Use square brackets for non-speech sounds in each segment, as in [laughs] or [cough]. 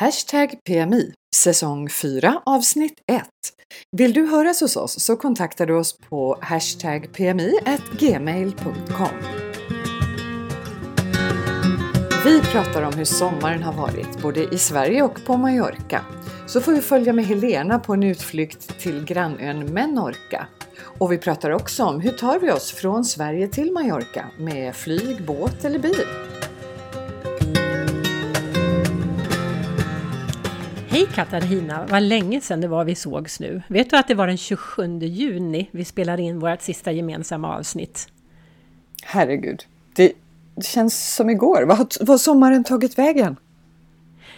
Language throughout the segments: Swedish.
Hashtag PMI, säsong 4 avsnitt 1. Vill du höras hos oss så kontaktar du oss på hashtag pmi.gmail.com. Vi pratar om hur sommaren har varit både i Sverige och på Mallorca. Så får vi följa med Helena på en utflykt till grannön Menorca. Och vi pratar också om hur tar vi oss från Sverige till Mallorca med flyg, båt eller bil? Hej Katarina! Vad länge sedan det var vi sågs nu. Vet du att det var den 27 juni vi spelade in vårt sista gemensamma avsnitt? Herregud, det känns som igår. Vad har sommaren tagit vägen?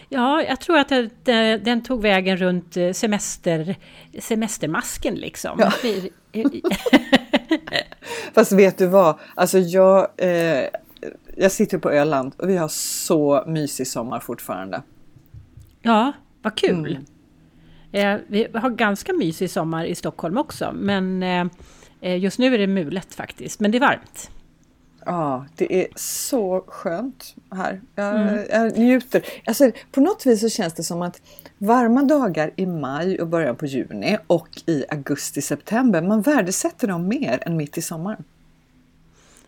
Ja, jag tror att det, den tog vägen runt eh, semester, semestermasken liksom. Ja. [laughs] [laughs] Fast vet du vad? Alltså jag, eh, jag sitter på Öland och vi har så mysig sommar fortfarande. Ja, vad kul! Mm. Eh, vi har ganska mysig sommar i Stockholm också, men eh, eh, just nu är det mulet faktiskt. Men det är varmt. Ja, det är så skönt här. Jag, mm. jag njuter. Alltså, på något vis så känns det som att varma dagar i maj och början på juni och i augusti-september, man värdesätter dem mer än mitt i sommaren.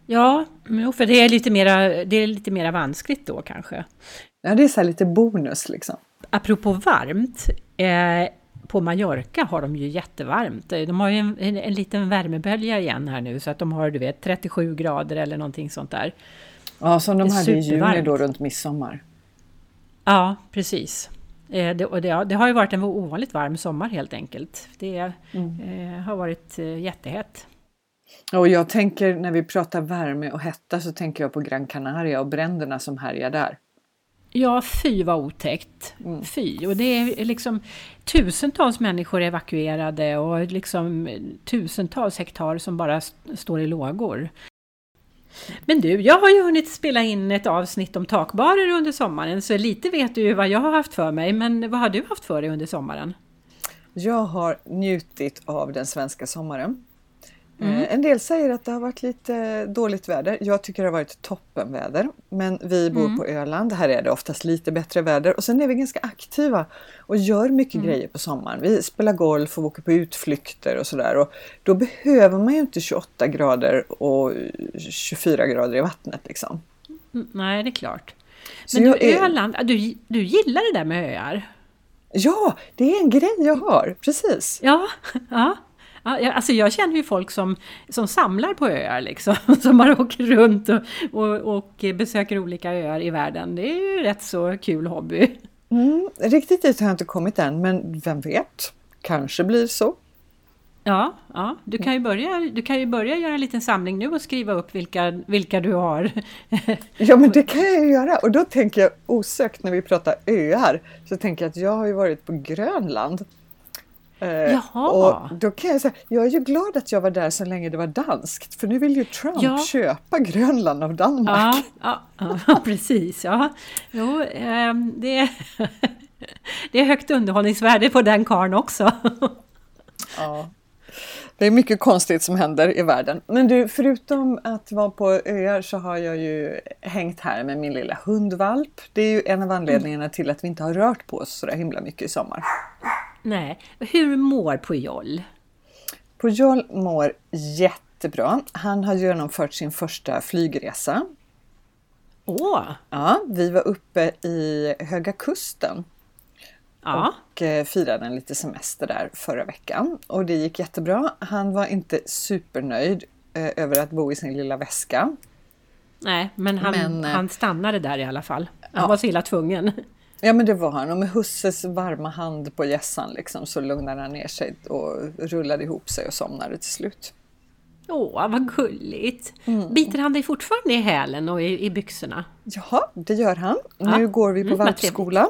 Ja, för det är lite mera, det är lite mera vanskligt då kanske. Ja, det är så lite bonus liksom. Apropå varmt, eh, på Mallorca har de ju jättevarmt. De har ju en, en, en, liten värmebölja igen här nu så att de har du vet 37 grader eller någonting sånt där. Ja, som de hade i juni då runt midsommar. Ja, precis. Eh, det, och det, det, har ju varit en ovanligt varm sommar helt enkelt. Det mm. eh, har varit eh, jättehett. Och jag tänker när vi pratar värme och hetta så tänker jag på Gran Canaria och bränderna som härjar där. Ja, fy vad otäckt. Mm. Fy. Och det är liksom tusentals människor evakuerade och liksom tusentals hektar som bara står i lågor. Men du, jag har ju hunnit spela in ett avsnitt om takbarer under sommaren, så lite vet du ju vad jag har haft för mig. Men vad har du haft för dig under sommaren? Jag har njutit av den svenska sommaren. Mm. Eh, en del säger att det har varit lite dåligt väder. Jag tycker det har varit toppenväder. Men vi bor mm. på Öland. Här är det oftast lite bättre väder. Och sen är vi ganska aktiva och gör mycket mm. grejer på sommaren. Vi spelar golf och åker på utflykter och sådär. Och då behöver man ju inte 28 grader och 24 grader i vattnet liksom. Mm, nej, det är klart. Men du, är... Öland, du, du gillar det där med öar? Ja, det är en grej jag har, precis. Ja, [laughs] ja. Alltså jag känner ju folk som, som samlar på öar liksom, [laughs] som bara åker runt och, och, och besöker olika öar i världen. Det är ju rätt så kul hobby. Mm, riktigt dit har jag inte kommit än, men vem vet? Kanske blir så. Ja, ja. Du, kan ju börja, du kan ju börja göra en liten samling nu och skriva upp vilka, vilka du har. [laughs] ja, men det kan jag ju göra. Och då tänker jag osökt när vi pratar öar, så tänker jag att jag har ju varit på Grönland. Eh, Jaha. Och då kan jag säga, jag är ju glad att jag var där så länge det var danskt, för nu vill ju Trump ja. köpa Grönland av Danmark. Ja, ja, ja [laughs] precis. Ja. Jo, eh, det, [laughs] det är högt underhållningsvärde på den karn också. [laughs] Ja. Det är mycket konstigt som händer i världen. Men du, förutom att vara på öar så har jag ju hängt här med min lilla hundvalp. Det är ju en av anledningarna till att vi inte har rört på oss så himla mycket i sommar. Nej. Hur mår Pujol? Pujol mår jättebra. Han har genomfört sin första flygresa. Åh! Ja, vi var uppe i Höga Kusten ja. och eh, firade en lite semester där förra veckan. Och det gick jättebra. Han var inte supernöjd eh, över att bo i sin lilla väska. Nej, men han, men, eh, han stannade där i alla fall. Han ja. var så illa tvungen. Ja men det var han och med husses varma hand på gässan liksom, så lugnade han ner sig och rullade ihop sig och somnade till slut. Åh, vad gulligt! Mm. Biter han dig fortfarande i hälen och i, i byxorna? Ja, det gör han. Ja. Nu går vi på mm, valpskola.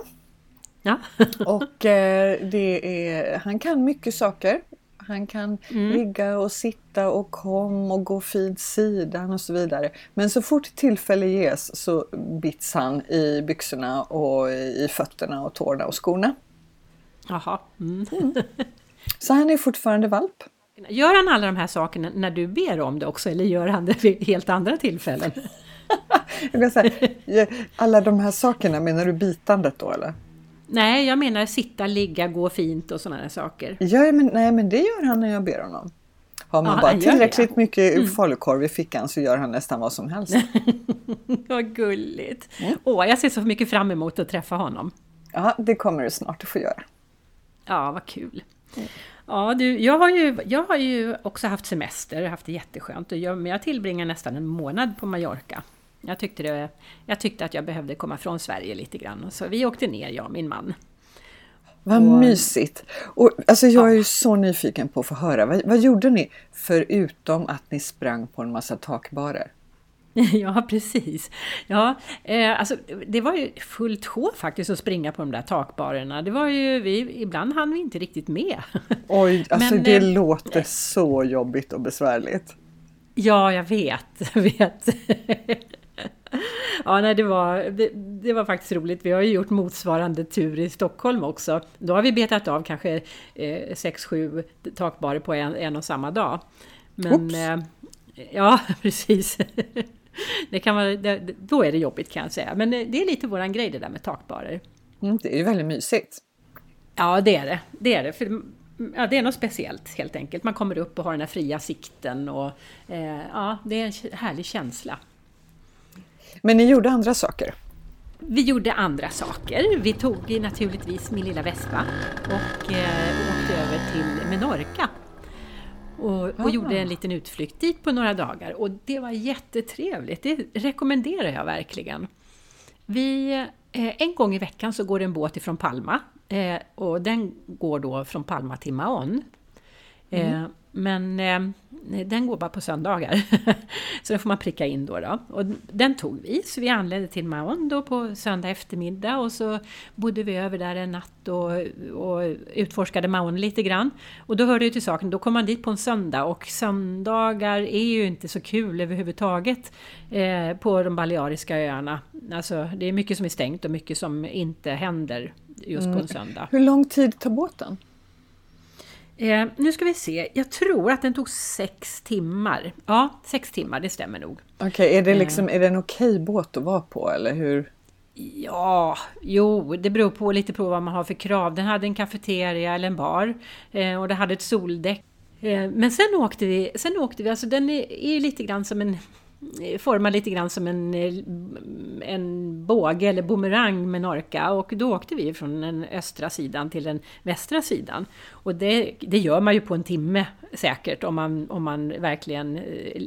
Ja. och eh, det är, han kan mycket saker. Han kan mm. ligga och sitta och kom och gå fint sidan och så vidare. Men så fort tillfälle ges så bits han i byxorna och i fötterna och tårna och skorna. Jaha. Mm. Mm. [laughs] Så han är fortfarande valp. Gör han alla de här sakerna när du ber om det också eller gör han det vid helt andra tillfällen? [laughs] Jag säga, alla de här sakerna, menar du bitandet då eller? Nej, jag menar sitta, ligga, gå fint och sådana saker. Ja, men, nej, men det gör han när jag ber honom. Har man Ja, bara det, tillräckligt ja. mycket Mm. falukorv i fickan så gör han nästan vad som helst. [laughs] Vad gulligt! Mm. Åh, jag ser så mycket fram emot att träffa honom. Ja, det kommer du snart att få göra. Ja, vad kul! Ja, du, jag, har ju, jag har ju också haft semester, haft det jätteskönt. Men jag tillbringar nästan en månad på Mallorca. Jag tyckte, det, jag tyckte att jag behövde komma från Sverige lite grann. Så vi åkte ner, jag och min man. Vad Och- mysigt! Och, alltså, jag är ju så nyfiken på att få höra. Vad, vad gjorde ni förutom att ni sprang på en massa takbarer? [laughs] Ja, precis. Ja, eh, alltså, det var ju fullt sjå faktiskt att springa på de där takbarerna. Det var ju, vi, ibland hann vi inte riktigt med. [laughs] Oj, alltså Men, det eh, låter så jobbigt och besvärligt. Ja, jag vet, [laughs] vet. [laughs] Ja, nej, det, var, det, det var faktiskt roligt. Vi har ju gjort motsvarande tur i Stockholm också. Då har vi betat av kanske eh, sex, sju takbarer på en, en och samma dag. Men, eh, ja, [laughs] precis. Det kan vara, det, då är det jobbigt kan jag säga. Men eh, det är lite våran grej det där med takbarer. Mm, det är ju väldigt mysigt. Ja, det är det. Det är det. För, ja, det är något speciellt helt enkelt. Man kommer upp och har den här fria sikten och eh, ja, det är en härlig känsla. Men ni gjorde andra saker? Vi gjorde andra saker. Vi tog naturligtvis min lilla vespa och eh, åkte över till Menorca. Och, och Ah. gjorde en liten utflykt dit på några dagar och det var jättetrevligt. Det rekommenderar jag verkligen. Vi, eh, en gång i veckan så går det en båt ifrån Palma eh, och den går då från Palma till Mahon. Eh, men eh, den går bara på söndagar. [laughs] så den får man pricka in då, då. Och den tog vi, så vi anlände till Mahon då på söndag eftermiddag och så bodde vi över där en natt och, och utforskade Mahon lite grann. Och då hörde det till saken, då kom man dit på en söndag och söndagar är ju inte så kul överhuvudtaget eh, på de Baleariska öarna. Alltså det är mycket som är stängt och mycket som inte händer just på en söndag. Hur lång tid tar båten? Eh, nu ska vi se, jag tror att den tog sex timmar. Ja, sex timmar, det stämmer nog. Okej, är, Eh. det liksom, är det en okej båt att vara på eller hur? Ja, jo, det beror på lite på vad man har för krav. Den hade en kafeteria eller en bar eh, och det hade ett soldäck. Eh, men sen åkte vi, sen åkte vi, alltså den är, är lite grann som en eh, formad lite grann som en, eh, en båge eller bumerang med Norka och då åkte vi från den östra sidan till den västra sidan. Och det, det gör man ju på en timme säkert om man, om man verkligen eh,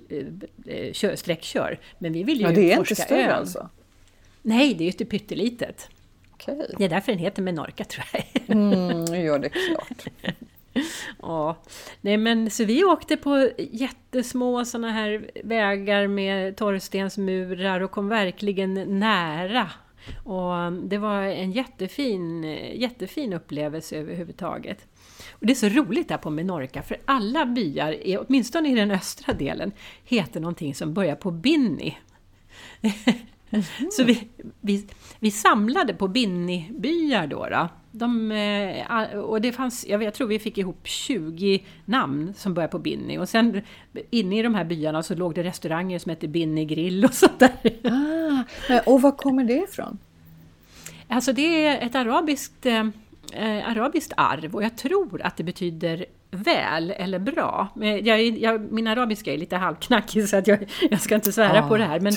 eh, kör, sträckkör. Men vi vill ju Ja, det är inte större ön. alltså? Nej, det är ju pyttelitet. Okej, Det är därför den heter Menorca tror jag. mm, gör det klart. [laughs] ja. Nej men så vi åkte på jättesmå sådana här vägar med torrstensmurar och kom verkligen nära. Och um, det var en jättefin, jättefin upplevelse överhuvudtaget. Och det är så roligt där på Menorca för alla byar, är, åtminstone i den östra delen, heter någonting som börjar på Binni. [laughs] Så vi, vi, vi samlade på Binni-byar då. då. De, eh, och det fanns, jag, tror vi fick ihop 20 namn som började på Binni. Och sen inne i de här byarna så låg det restauranger som hette Binni Grill och [laughs] sånt där. Ah, och var kommer det ifrån? Alltså det är ett arabiskt, eh, eh, arabiskt arv och jag tror att det betyder väl eller bra. Jag, jag, min arabiska är lite halvknackig så att jag, jag ska inte svära Ah, på det här. Men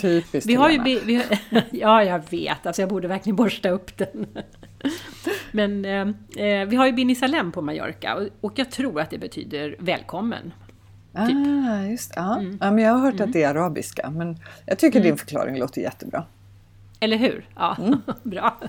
vi har ju, vi, vi, [laughs] ja, jag vet. Alltså jag borde verkligen borsta upp den. [laughs] Men eh, eh, vi har ju Bini Salem på Mallorca och, och jag tror att det betyder välkommen. Ah, just ja. Mm. ja. men Jag har hört att det är arabiska, men jag tycker din förklaring låter jättebra. Eller hur? Ja, [laughs] bra.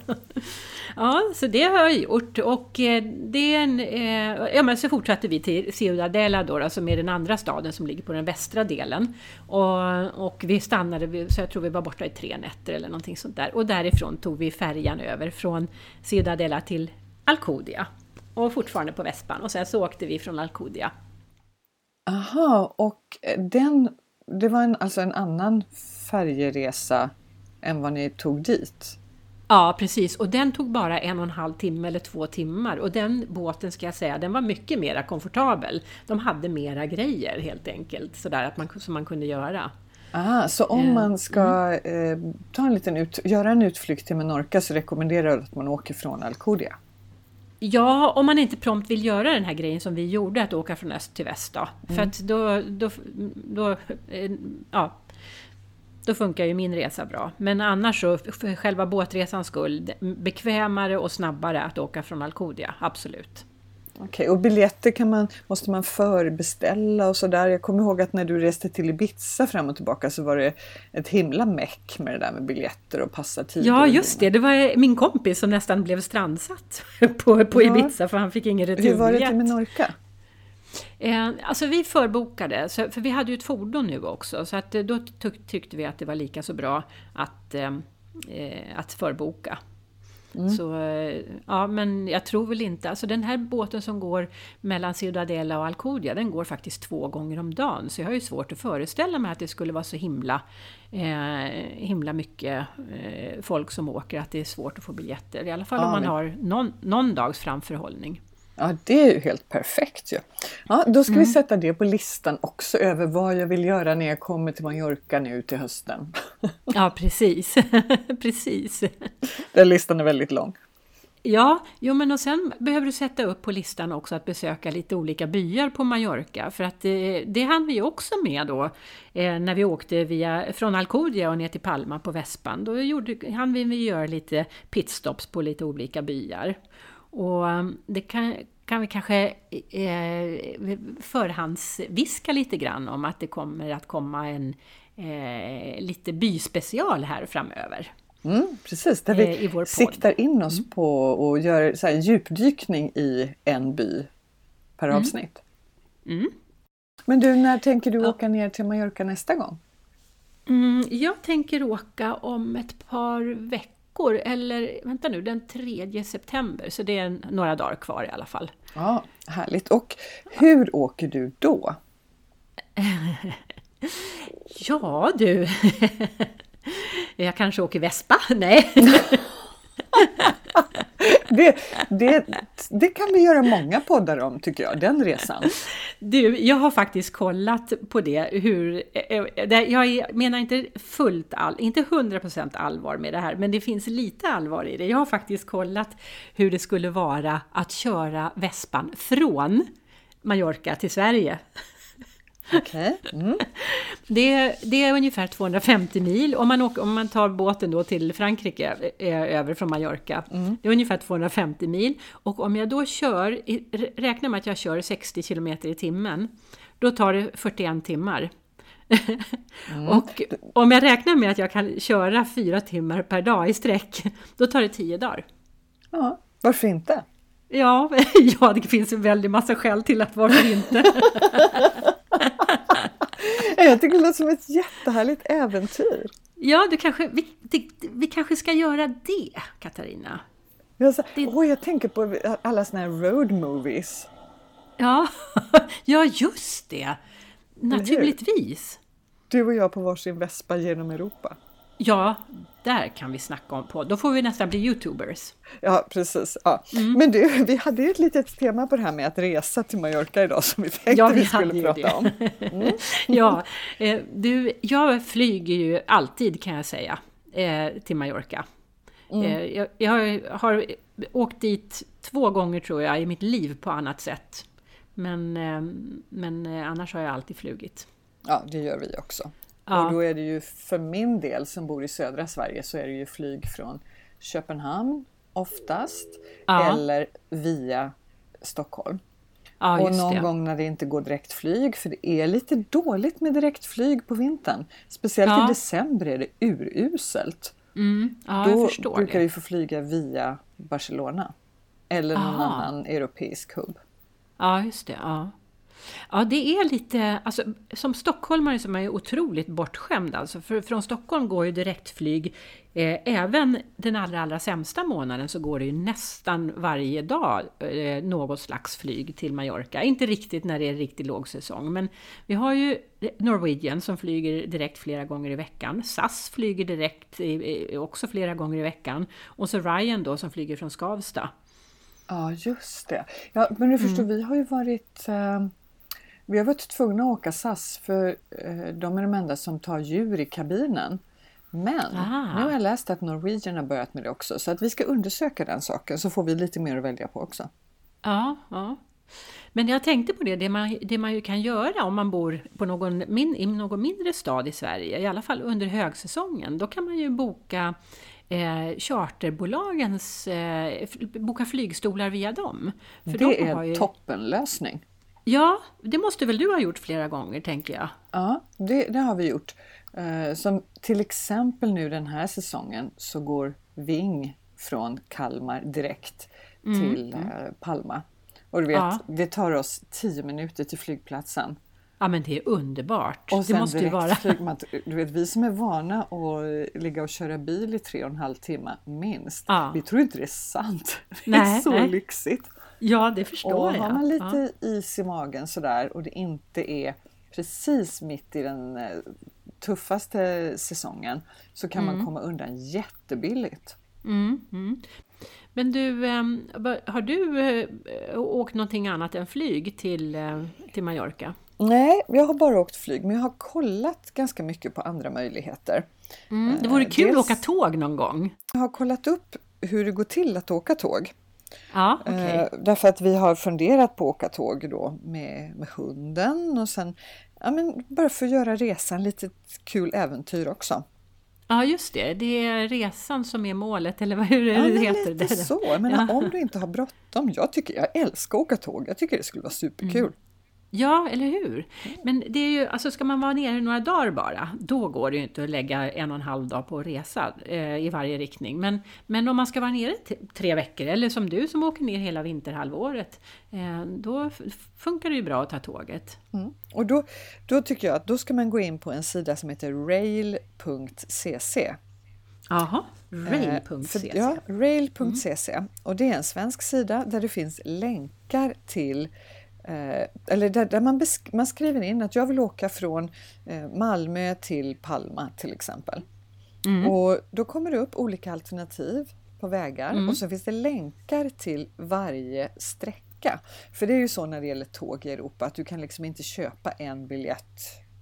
Ja, så det har jag gjort och eh, det en, eh, ja, men så fortsatte vi till Ciudadela då, då, som är den andra staden som ligger på den västra delen. Och, och vi stannade, så jag tror vi var borta i tre nätter eller någonting sånt där. Och därifrån tog vi färjan över från Ciudadela till Alcudia. Och fortfarande på Vespan och sen så åkte vi från Alcudia. Aha, och den, det var en, alltså en annan färjeresa än vad ni tog dit? Ja, precis. Och den tog bara en och en halv timme eller två timmar. Och den båten, ska jag säga, den var mycket mera komfortabel. De hade mera grejer helt enkelt, sådär att man, som man kunde göra. Ah, så om Eh, man ska eh, ta en liten ut, göra en utflykt till Menorca så rekommenderar du att man åker från Alcudia? Ja, om man inte prompt vill göra den här grejen som vi gjorde, att åka från öst till väst då. För att då, då, då, eh, ja, då funkar ju min resa bra. Men annars så, för själva båtresans skull, bekvämare och snabbare att åka från Alcudia, absolut. Okej, och biljetter kan man, måste man förbeställa och sådär. Jag kommer ihåg att när du reste till Ibiza fram och tillbaka så var det ett himla meck med det där med biljetter och passa tider. Ja, just det. Det var min kompis som nästan blev strandsatt [laughs] på, på Ja. Ibiza för han fick ingen Hur var det till returbiljett. Menorca? Eh, alltså vi förbokade, så, för vi hade ju ett fordon nu också, så att, eh, då tyck, tyckte vi att det var lika så bra att, eh, att förboka. Så, eh, ja, men jag tror väl inte, alltså den här båten som går mellan Ciudadela och Alcudia, den går faktiskt två gånger om dagen. Så jag har ju svårt att föreställa mig att det skulle vara så himla, eh, himla mycket eh, folk som åker, att det är svårt att få biljetter. I alla fall Ja, om man men- har någon, någon dags framförhållning. Ja, det är ju helt perfekt ju. Ja, då ska vi Mm. sätta det på listan också över vad jag vill göra när jag kommer till Mallorca nu till hösten. [laughs] Ja, precis. [laughs] precis. Den listan är väldigt lång. Ja, jo men och sen behöver du sätta upp på listan också att besöka lite olika byar på Mallorca. För att det, det hann vi också med då eh, när vi åkte via, från Alcudia och ner till Palma på Vespan. Då gjorde, hann vi göra lite pitstops på lite olika byar. Och um, det kan, kan vi kanske eh, förhandsviska lite grann om att det kommer att komma en eh, lite byspecial här framöver. Mm, precis, där Eh, vi podd. siktar in oss på att göra så en djupdykning i en by per avsnitt. Mm. Men du, när tänker du åka ner till Mallorca nästa gång? Mm, jag tänker åka om ett par veckor, eller vänta nu, den 3 september, så det är några dagar kvar i alla fall. Ja, härligt. Och hur åker du då? [laughs] Ja du, [laughs] jag kanske åker Vespa? [laughs] Nej. Det, det, det kan vi göra många poddar om tycker jag, den resan. Du, jag har faktiskt kollat på det, hur, eh, eh, jag menar inte fullt all, inte 100% allvar med det här, men det finns lite allvar i det. Jag har faktiskt kollat hur det skulle vara att köra Vespan från Mallorca till Sverige. Okej. Mm. [laughs] Det, det är ungefär 250 mil. Om man, åker, om man tar båten då till Frankrike eh, över från Mallorca. Det är ungefär 250 mil. Och om jag då kör, räknar med att jag kör 60 km i timmen. Då tar det 41 timmar. [laughs] Och om jag räknar med att jag kan köra 4 timmar per dag i sträck. [laughs] Då tar det 10 dagar. Ja, varför inte? Ja, ja, det finns en väldig massa skäl till att varför inte. Jag tycker det låter som ett jättehärligt äventyr. Ja, du kanske, vi, det, vi kanske ska göra det, Katarina. Jag, så, Det- åh, jag tänker på alla såna här road movies. Ja, [laughs] ja just det. Naturligtvis. Du och jag på varsin vespa genom Europa. Ja, där kan vi snacka om på. Då får vi nästan bli youtubers. Ja, precis. Ja. Mm. Men du, vi hade ju ett litet tema på det här med att resa till Mallorca idag som vi tänkte Ja, vi vi skulle prata det. om. [laughs] Ja, eh, du, jag flyger ju alltid kan jag säga eh, till Mallorca. Eh, jag, jag har åkt dit två gånger tror jag i mitt liv på annat sätt. Men, men annars har jag alltid flugit. Ja, det gör vi också. Ja. Och då är det ju för min del som bor i södra Sverige så är det ju flyg från Köpenhamn oftast Ja. eller via Stockholm. Ja, och någon det. gång när det inte går direktflyg, för det är lite dåligt med direktflyg på vintern. Speciellt Ja. i december är det uruselt. Mm, ja, Då brukar det. vi få flyga via Barcelona. Eller någon Aha. annan europeisk hubb. Ja, just det. Ja. Ja, det är lite, alltså, som stockholmare så är otroligt bortskämd. Alltså, för från Stockholm går ju direktflyg, eh, även den allra, allra sämsta månaden så går det ju nästan varje dag eh, något slags flyg till Mallorca. Inte riktigt när det är riktigt lågsäsong, men vi har ju Norwegian som flyger direkt flera gånger i veckan. SAS flyger direkt i, i, också flera gånger i veckan. Och så Ryan då som flyger från Skavsta. Ja, just det. Ja, men du förstår, Mm. vi har ju varit... Vi har varit tvungna att åka SAS för eh, de är de enda som tar djur i kabinen. Men Aha. nu har jag läst att Norwegian har börjat med det också så att vi ska undersöka den saken så får vi lite mer att välja på också. Ja, ja. Men jag tänkte på det, det man, det man ju kan göra om man bor på någon, min, i någon mindre stad i Sverige, i alla fall under högsäsongen, då kan man ju boka eh, charterbolagens, eh, boka flygstolar via dem. För det är en ju, toppenlösning. Ja, det måste väl du ha gjort flera gånger tänker jag? Ja, det, det har vi gjort. Eh, som till exempel nu den här säsongen så går Ving från Kalmar direkt mm. till eh, Palma. Och du vet, ja. det tar oss tio minuter till flygplatsen. Ja men det är underbart. Och sen det måste direkt vara... flyger man, du vet vi som är vana att ligga och köra bil i tre och en halv timme minst. Ja. Vi tror inte det är sant. [laughs] Det Nej, är så nej. lyxigt. Ja det förstår Och jag. har man lite ja. is i magen sådär och det inte är precis mitt i den eh, tuffaste säsongen så kan man komma undan jättebilligt. Mm, mm. Men du, ehm, har du eh, åkt någonting annat än flyg till, eh, till Mallorca? Nej, jag har bara åkt flyg men jag har kollat ganska mycket på andra möjligheter. Mm, det vore kul dels- att åka tåg någon gång. Jag har kollat upp hur det går till att åka tåg. Okej. Eh, därför att vi har funderat på att åka tåg då med, med hunden och sen ja, men bara för att göra resan lite kul äventyr också. Ja, just det. Det är resan som är målet, eller vad hur Ja, det men heter? lite det? så. Menar, Ja. Om du inte har bråttom. Jag, tycker, jag älskar att åka tåg. Jag tycker det skulle vara superkul. Ja, eller hur? Men det är ju, alltså ska man vara nere några dagar bara, då går det ju inte att lägga en och en halv dag på att resa eh, i varje riktning. Men, men om man ska vara nere tre veckor, eller som du som åker ner hela vinterhalvåret, eh, då funkar det ju bra att ta tåget. Mm. Och då, då tycker jag att då ska man gå in på en sida som heter rail.cc. Jaha, Eh, rail.cc. för- Ja, rail.cc. Och det är en svensk sida där det finns länkar till eh, eller där, där man, man skriver in att jag vill åka från eh, Malmö till Palma till exempel. Och då kommer det upp olika alternativ på vägar och så finns det länkar till varje sträcka. För det är ju så när det gäller tåg i Europa att du kan liksom inte köpa en biljett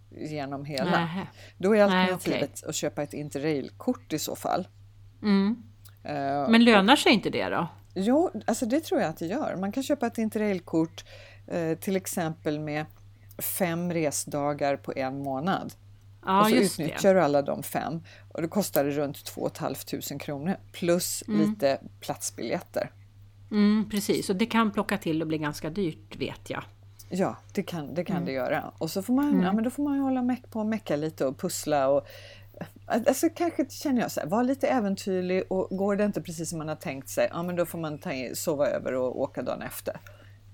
genom hela. Nähä. Då är Nej, alternativet att köpa ett interrailkort i så fall. Mm. Eh, Men lönar sig inte det då? Jo, alltså det tror jag att det gör. Man kan köpa ett interrailkort till exempel med fem resdagar på en månad. Ja, och så just det. utnyttjar du alla de fem och det kostar runt 2 500 kronor plus lite platsbiljetter. Mm, precis, och det kan plocka till och bli ganska dyrt vet jag. Ja, det kan det, kan Mm. det göra. Och så får man, ja, men då får man ju hålla meck på och mecka lite och pussla. Och, alltså kanske känner jag så här, var lite äventyrlig och går det inte precis som man har tänkt sig, ja men då får man ta in, sova över och åka dagen efter.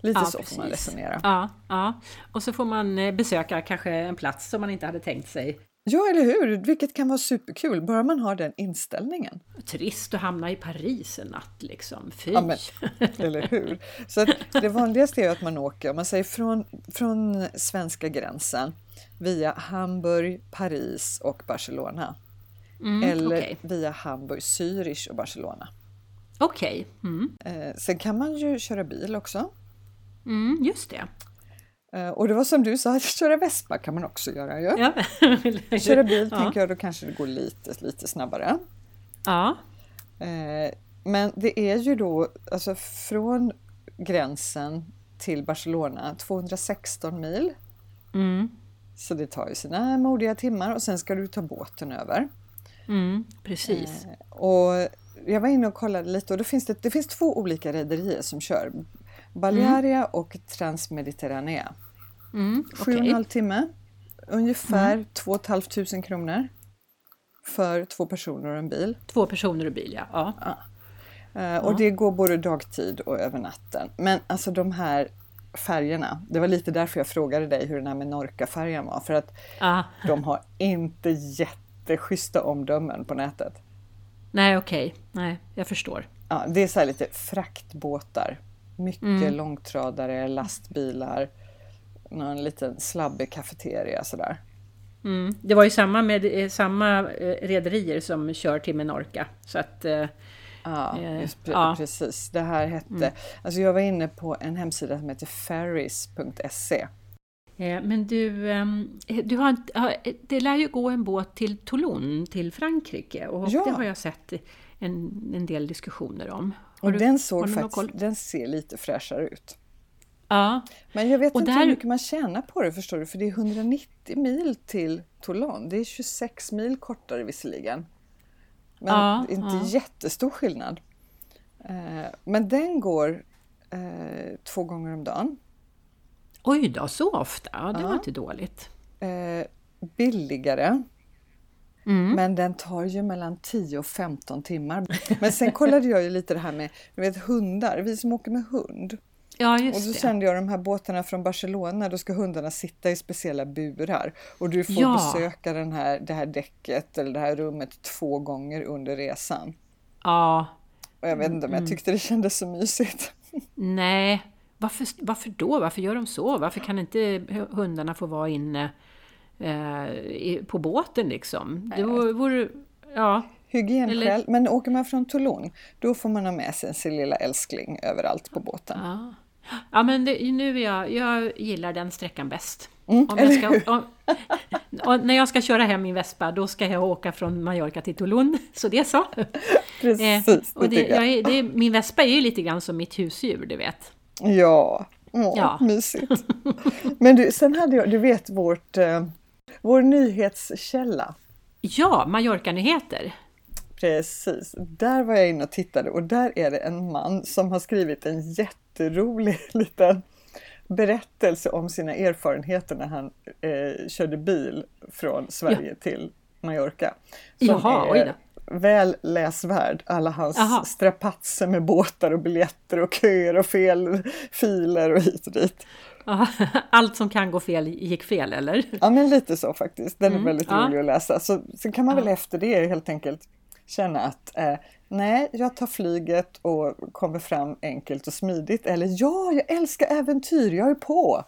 Lite Ja, så får man precis. resonera. Ja, ja, och så får man eh, besöka kanske en plats som man inte hade tänkt sig. Ja, eller hur? Vilket kan vara superkul, bara man har den inställningen. Trist att hamna i Paris en natt liksom. Fy! Ja, men, eller hur? Så att det vanligaste är att man åker, om man säger från, från svenska gränsen via Hamburg, Paris och Barcelona. Mm, eller Okej, via Hamburg, Zürich och Barcelona. Okej. mm. Eh, sen kan man ju köra bil också. Mm, just det. Eh, och det var som du sa, köra vespa kan man också göra ju. Ja. [laughs] Köra bil ja. tänker jag, då kanske det går lite, lite snabbare. Ja. Eh, men det är ju då alltså från gränsen till Barcelona 216 mil. Mm. Så det tar ju sina modiga timmar och sen ska du ta båten över. Mm, precis. Och jag var inne och kollade lite och då finns det, det finns två olika rederier som kör. Balearia och Transmediterranea. Mm, Sju och okej. en halv timme, ungefär två 2 500 kronor för två personer och en bil. Två personer och bil, ja. ja. Eh, Och det går både dagtid och över natten. Men alltså de här färgerna, det var lite därför jag frågade dig hur den här Menorca-färjan var. För att ja. de har inte jätteschyssta omdömen på nätet. Nej, okej. Nej, jag förstår. Ja, det är så lite fraktbåtar. Mycket Mm. långtradare, lastbilar, någon liten slabbig kafeteria sådär. Mm. Det var ju samma med eh, samma eh, rederier som kör till Menorca. Så att, eh, Ja, just ja. precis. Det här hette, alltså jag var inne på en hemsida som heter ferries.se men du, ehm, du har, det lär ju gå en båt till Toulon, till Frankrike, och ja. det har jag sett en, en del diskussioner om. Och du, den, såg faktiskt, den ser lite fräschare ut. Ja. Men jag vet och inte där... hur mycket man tjänar på det förstår du, för det är 190 mil till Toulon. Det är 26 mil kortare visserligen. Men ja, inte ja. jättestor skillnad. Eh, men den går eh, två gånger om dagen. Oj då, så ofta? Det ja. var inte dåligt. Eh, billigare. Mm. Men den tar ju mellan 10 och 15 timmar. Men sen kollade jag ju lite det här med du vet, hundar, vi som åker med hund. Ja, just och då det. kände jag de här båtarna från Barcelona, då ska hundarna sitta i speciella burar och du får ja. besöka den här, det här däcket eller det här rummet två gånger under resan. Ja. Och jag vet inte om jag mm. tyckte det kändes så mysigt. Nej, varför, varför då? Varför gör de så? Varför kan inte hundarna få vara inne eh, på båten liksom? Det vore, ja. Hygienskäl, Eller... men åker man från Toulon då får man ha med sig sin lilla älskling överallt på båten. Ja, ja men det, nu är jag, jag gillar den sträckan bäst. Mm, om jag ska, om, när jag ska köra hem min Vespa då ska jag åka från Mallorca till Toulon, [laughs] så det är så. Precis, eh, och det, jag, det, Min Vespa är ju lite grann som mitt husdjur, du vet. Ja, Åh, ja. mysigt. Men du, sen hade jag, du vet vårt, eh, vår nyhetskälla. Ja, Mallorca-nyheter. Precis, där var jag inne och tittade och där är det en man som har skrivit en jätterolig [laughs] liten berättelse om sina erfarenheter när han eh, körde bil från Sverige ja. till Mallorca. Som Jaha, är väl läsvärd, alla hans Aha. strapatser med båtar och biljetter och köer och fel filer och hit och dit. [laughs] Allt som kan gå fel gick fel eller? Ja men lite så faktiskt, den är mm, väldigt ja. rolig att läsa. Så, så kan man väl efter det helt enkelt känna att eh, nej, jag tar flyget och kommer fram enkelt och smidigt. Eller ja, jag älskar äventyr, jag är på!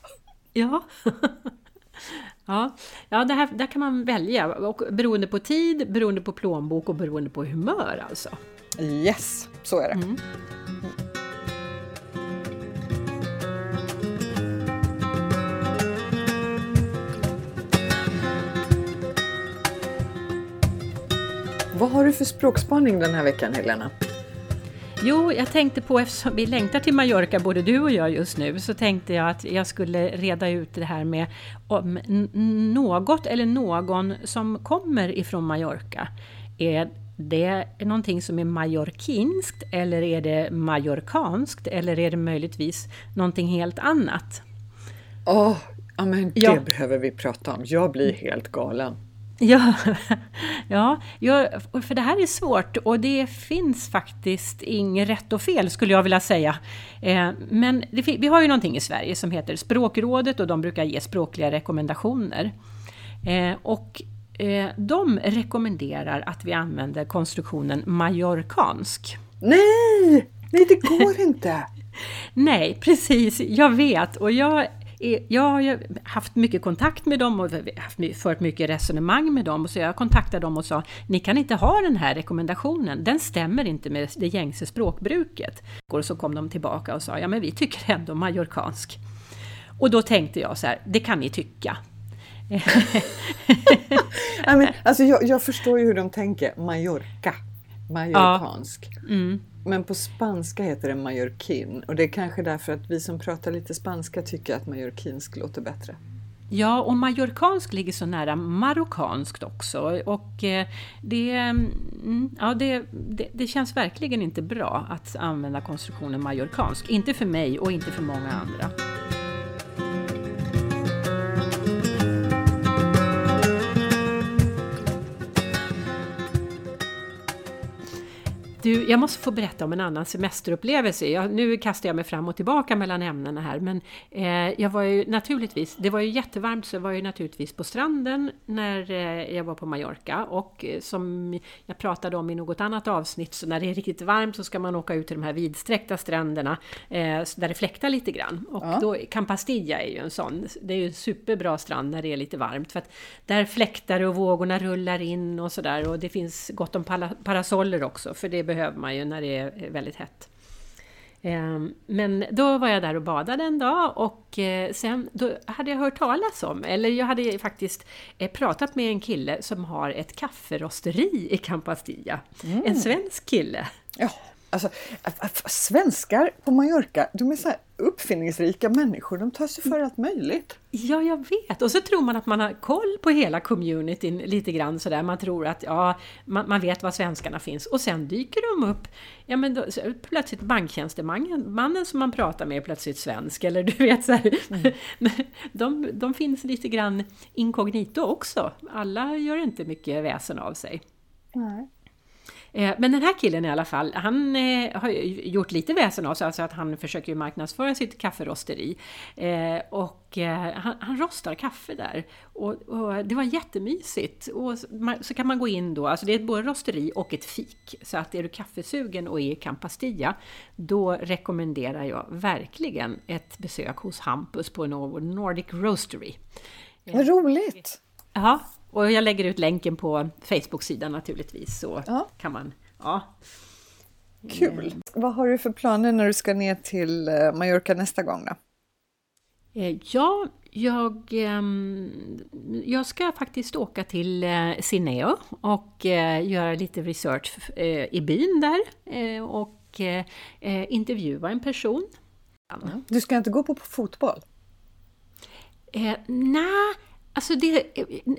Ja, [laughs] ja. ja det här, där kan man välja och beroende på tid, beroende på plånbok och beroende på humör alltså. Yes, så är det. Mm. Vad har du för språkspaning den här veckan Helena? Jo, jag tänkte på, eftersom vi längtar till Mallorca både du och jag just nu, så tänkte jag att jag skulle reda ut det här med om något eller någon som kommer ifrån Mallorca. Är det någonting som är mallorquinskt eller är det mallorcanskt eller är det möjligtvis någonting helt annat? Åh, oh, ja men det ja. behöver vi prata om. Jag blir helt galen. [laughs] Ja, ja, för det här är svårt och det finns faktiskt inget rätt och fel skulle jag vilja säga. Eh, men vi har ju någonting i Sverige som heter Språkrådet och de brukar ge språkliga rekommendationer. Eh, och eh, de rekommenderar att vi använder konstruktionen majorkansk. Nej! Nej, det går inte! [laughs] Nej, precis, jag vet. Och jag jag har haft mycket kontakt med dem och haft, fört mycket resonemang med dem. Så jag kontaktade dem och sa, ni kan inte ha den här rekommendationen, den stämmer inte med det gängse språkbruket. Och så kom de tillbaka och sa, ja men vi tycker ändå mallorcansk. Och då tänkte jag så här, det kan ni tycka. [laughs] [laughs] I mean, alltså jag, jag, förstår ju hur de tänker, Mallorca, mallorcansk. Ja. Mm. Men på spanska heter det mallorquin och det är kanske därför att vi som pratar lite spanska tycker att mallorquinsk låter bättre. Ja, och majorkansk ligger så nära marockanskt också. Och eh, det, mm, ja, det, det, det, känns verkligen inte bra att använda konstruktionen majorkansk. Inte för mig och inte för många andra. Du, jag måste få berätta om en annan semesterupplevelse. Jag, nu kastar jag mig fram och tillbaka mellan ämnena här, men eh, jag var ju naturligtvis, det var ju jättevarmt så jag var ju naturligtvis på stranden när eh, jag var på Mallorca och eh, som jag pratade om i något annat avsnitt så när det är riktigt varmt så ska man åka ut till de här vidsträckta stränderna eh, där det fläktar lite grann. Och ja. då, Campastilla är ju en sån, det är ju en superbra strand när det är lite varmt för att där fläktar det och vågorna rullar in och sådär och det finns gott om parasoller också för det behöver man ju när det är väldigt hett. Ehm, men då var jag där och badade en dag och eh, sen då hade jag hört talas om, eller jag hade faktiskt eh, pratat med en kille som har ett kafferosteri i Campastilla. Mm. En svensk kille. Ja, alltså svenskar på Mallorca, de är så uppfinningsrika människor, de tar sig för allt möjligt. Ja, jag vet! Och så tror man att man har koll på hela communityn lite grann sådär. Man tror att ja, man, man vet var svenskarna finns. Och sen dyker de upp. Ja, men då, plötsligt banktjänstemannen mannen som man pratar med är plötsligt svensk. Eller du vet så här. Mm. [laughs] De, de finns lite grann inkognito också. Alla gör inte mycket väsen av sig. Nej. Eh, men den här killen i alla fall, han eh, har gjort lite väsen av sig, alltså att han försöker marknadsföra sitt kafferosteri. Eh, och han, han rostar kaffe där. Och, och, det var jättemysigt. Och så kan man gå in då, alltså det är både rosteri och ett fik. Så att är du kaffesugen och är i Campastilla, då rekommenderar jag verkligen ett besök hos Hampus på Nordic Roastery. Vad roligt! Ja, och jag lägger ut länken på Facebook-sidan naturligtvis så ja. kan man... Ja. Kul! Vad har du för planer när du ska ner till eh, Mallorca nästa gång då? Eh, ja, jag, ehm, jag ska faktiskt åka till Sineo eh, och göra lite research i byn där och intervjua en person. Du ska inte gå på fotboll? Eh, Nej, Alltså det,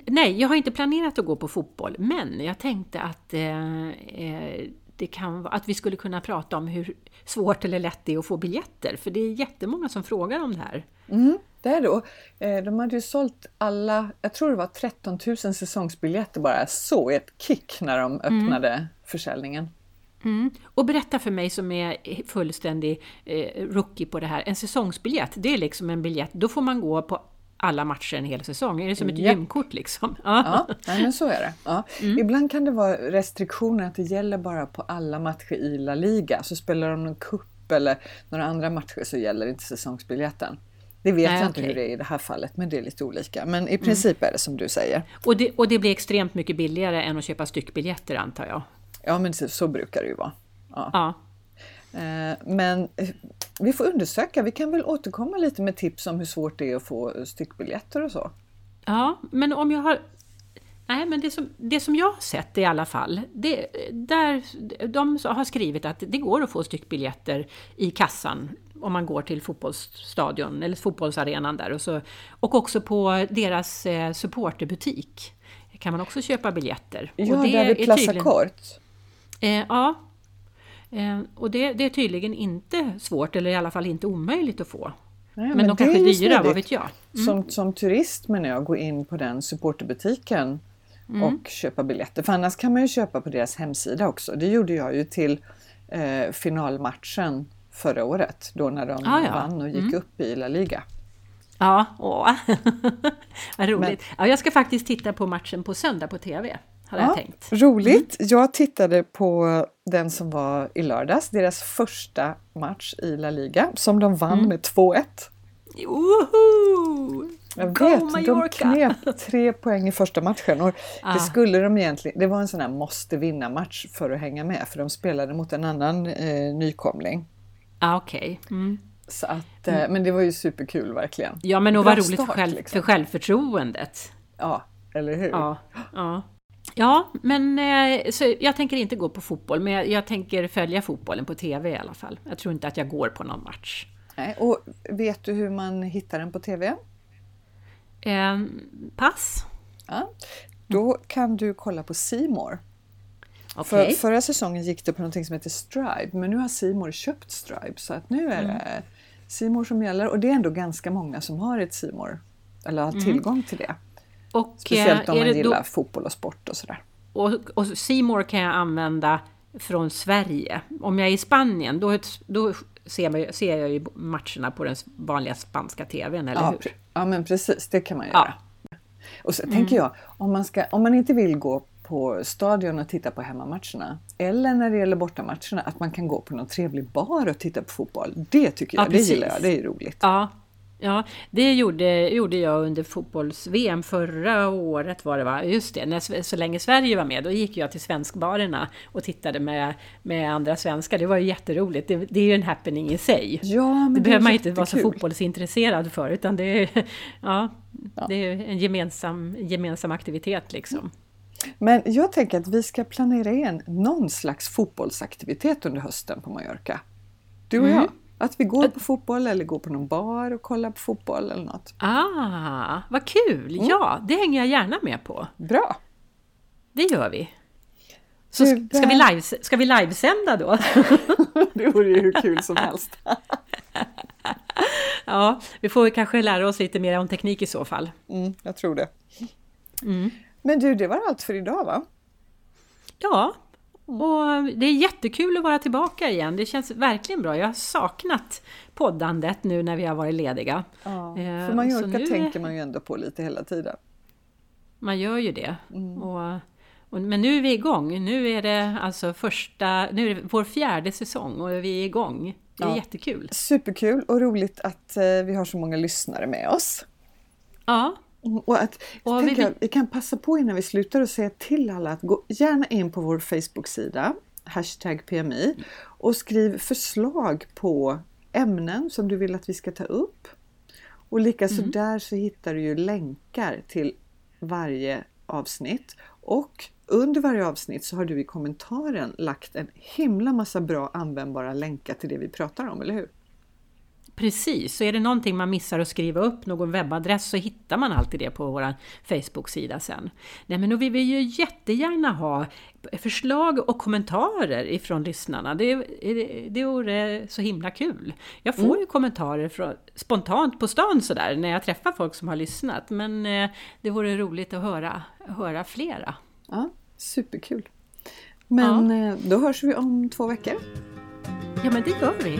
nej, jag har inte planerat att gå på fotboll, men jag tänkte att, eh, eh, det kan, att vi skulle kunna prata om hur svårt eller lätt det är att få biljetter, för det är jättemånga som frågar om det här. Mm, det är det. Eh, de hade ju sålt alla, jag tror det var 13 000 säsongsbiljetter bara så ett kick när de mm. öppnade mm. försäljningen. Mm. Och berätta för mig som är fullständig eh, rookie på det här, en säsongsbiljett, det är liksom en biljett, då får man gå på alla matcher en hel säsong? Är det som ett ja. gymkort liksom? Ja, ja men så är det. Ja. Mm. Ibland kan det vara restriktioner att det gäller bara på alla matcher i La Liga. Så spelar de någon cup eller några andra matcher så gäller inte säsongsbiljetten. Det vet Nej, jag inte hur det är i det här fallet, men det är lite olika. Men i mm. princip mm. är det som du säger. Och det, och det blir extremt mycket billigare än att köpa styckbiljetter antar jag? Ja, men så, så brukar det ju vara. Ja. ja. Eh, men eh, vi får undersöka, vi kan väl återkomma lite med tips om hur svårt det är att få styckbiljetter och så. Ja, men om jag har... Nej, men det som, det som jag har sett i alla fall, det, där, de har skrivit att det går att få styckbiljetter i kassan om man går till fotbollsstadion eller fotbollsarenan där och, så, och också på deras eh, supporterbutik kan man också köpa biljetter. Ja, och det där vid Plaza Kort. Eh, ja, Eh, och det, det, är tydligen inte svårt, eller i alla fall inte omöjligt att få. Nej, men, men de kanske är dyra, vad vet jag? Mm. Som, som turist menar jag, gå in på den supporterbutiken mm. och köpa biljetter. För annars kan man ju köpa på deras hemsida också. Det gjorde jag ju till eh, finalmatchen förra året, då när de ah, ja. vann och gick mm. upp i La Liga. Ja, åh. [laughs] vad roligt. Men, ja, jag ska faktiskt titta på matchen på söndag på TV hade ja, jag tänkt. Roligt! Mm. Jag tittade på den som var i lördags, deras första match i La Liga, som de vann mm. med 2-1. Woho! Jag Go vet, de knep tre poäng i första matchen och ah. det skulle de egentligen, det var en sån här måste vinna match för att hänga med för de spelade mot en annan eh, nykomling. Ah, okay. Mm. Så att, eh, mm. Men det var ju superkul verkligen. Ja men och vad roligt för, själv, liksom. för självförtroendet. Ja, eller hur? Ja, ja. Ja, men eh, så jag tänker inte gå på fotboll, men jag, jag, tänker följa fotbollen på TV i alla fall. Jag tror inte att jag går på någon match. Nej, och vet du hur man hittar den på TV? Eh, pass. Ja, då kan du kolla på Simor. Okay. För, förra säsongen gick det på något som heter Stripe, men nu har Simor köpt Stripe så att nu är mm. det Simor som gäller och det är ändå ganska många som har ett Simor eller har mm. tillgång mm. till det. Och, Speciellt om man gillar då, fotboll och sport och sådär. Och, och Simor kan jag använda från Sverige. Om jag är i Spanien då, då ser, man, ser jag ju matcherna på den vanliga spanska TVn, eller ja, hur? Ja, men precis, det kan man göra. Ja. Och så mm. tänker jag, om man, ska, om man inte vill gå på stadion och titta på hemmamatcherna eller när det gäller bortamatcherna, att man kan gå på någon trevlig bar och titta på fotboll. Det tycker jag, ja, det gillar jag, det är roligt. Ja, Ja, det gjorde, gjorde jag under fotbolls-VM förra året var det va? Just det, när, så länge Sverige var med. Då gick jag till svenskbarerna och tittade med, med andra svenskar. Det var ju jätteroligt. Det, det är ju en happening i sig. Ja, men det, det behöver man inte vara så fotbollsintresserad för. Utan det är, [laughs] ja, ja. Det är en gemensam, gemensam aktivitet liksom. Men jag tänker att vi ska planera in någon slags fotbollsaktivitet under hösten på Mallorca. Du och mm. jag. Att vi går på fotboll eller går på någon bar och kollar på fotboll eller något. Ah, vad kul! Mm. Ja, det hänger jag gärna med på. Bra! Det gör vi. Så ska, vi live, ska vi livesända då? [laughs] det vore ju hur kul som helst. [laughs] ja, vi får kanske lära oss lite mer om teknik i så fall. Mm, jag tror det. Mm. Men du, det var allt för idag va? Ja, och det är jättekul att vara tillbaka igen. Det känns verkligen bra. Jag har saknat poddandet nu när vi har varit lediga. Ja, eh, för Mallorca nu... tänker man ju ändå på lite hela tiden. Man gör ju det. Mm. Och, och, men nu är vi igång. Nu är det alltså första, nu är det vår fjärde säsong och vi är igång. Det är ja. jättekul. Superkul och roligt att eh, vi har så många lyssnare med oss. Ja, och att, och vi, jag, vi kan passa på innan vi slutar och säga till alla att gå gärna in på vår Facebook-sida, hashtag PMI, och skriv förslag på ämnen som du vill att vi ska ta upp. Och likaså mm. där så hittar du ju länkar till varje avsnitt. Och under varje avsnitt så har du i kommentaren lagt en himla massa bra användbara länkar till det vi pratar om, eller hur? Precis, så är det någonting man missar att skriva upp, någon webbadress, så hittar man alltid det på vår Facebook-sida sen. Nej men vill vi ju jättegärna ha förslag och kommentarer ifrån lyssnarna. Det, det, det vore så himla kul. Jag får mm. ju kommentarer från, spontant på stan sådär när jag träffar folk som har lyssnat, men eh, det vore roligt att höra, höra flera. Ja, superkul. Men ja. Eh, då hörs vi om två veckor. Ja men det gör vi.